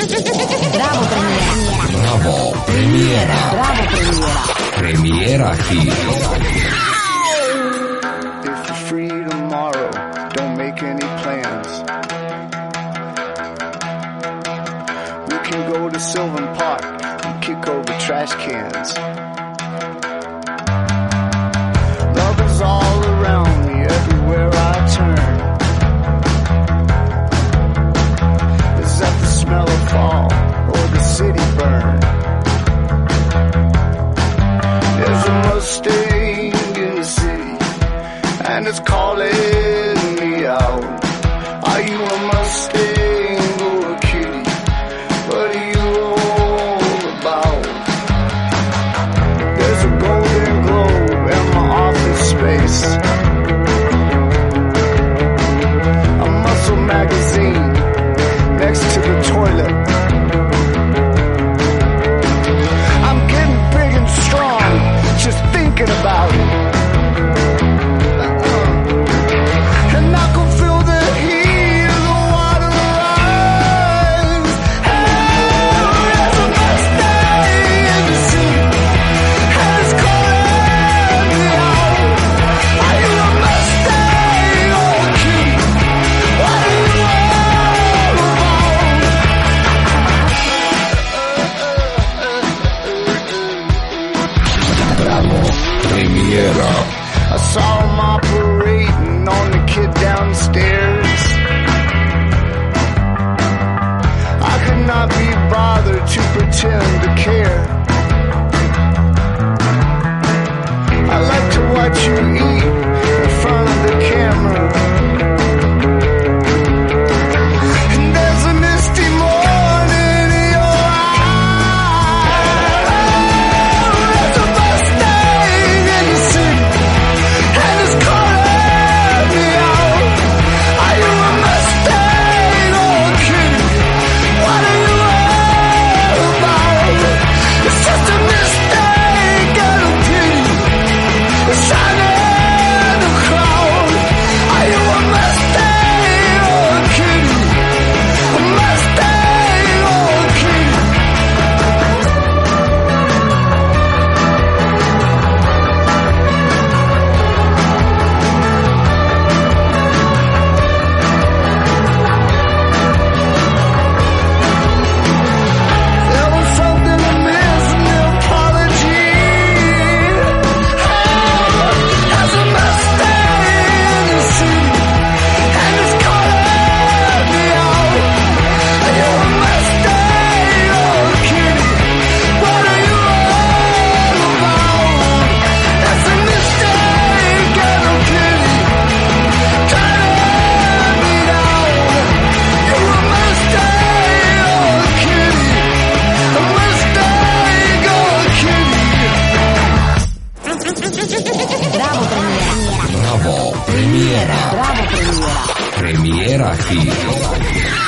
Bravo premiera. Bravo premiera. Bravo premiera. Premiera here. If you're free tomorrow, don't make any plans. We can go to Sylvan Park and kick over trash cans. calling me out. Are you a mistake? to pretend to care. Premiera. Premiera. Premiera aquí.